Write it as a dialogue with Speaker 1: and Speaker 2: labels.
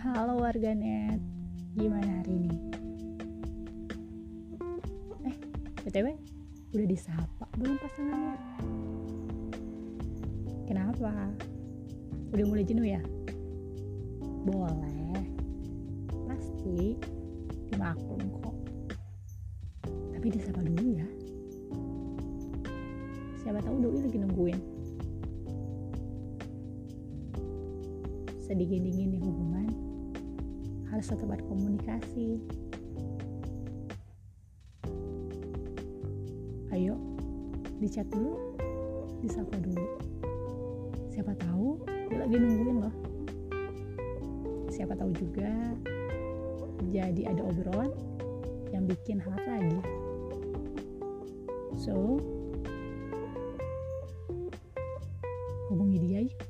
Speaker 1: warganet Gimana hari ini? Eh, BTW Udah disapa belum pasangannya? Kenapa? Udah mulai jenuh ya? Boleh Pasti Dimaklum kok Tapi disapa dulu ya Siapa tahu Doi lagi nungguin sedingin-dinginnya hubungan harus tetap komunikasi ayo dicat dulu disapa dulu. Siapa tahu dia lagi nungguin loh. Siapa tahu juga jadi ada obrolan yang bikin hangat lagi. So hubungi dia yuk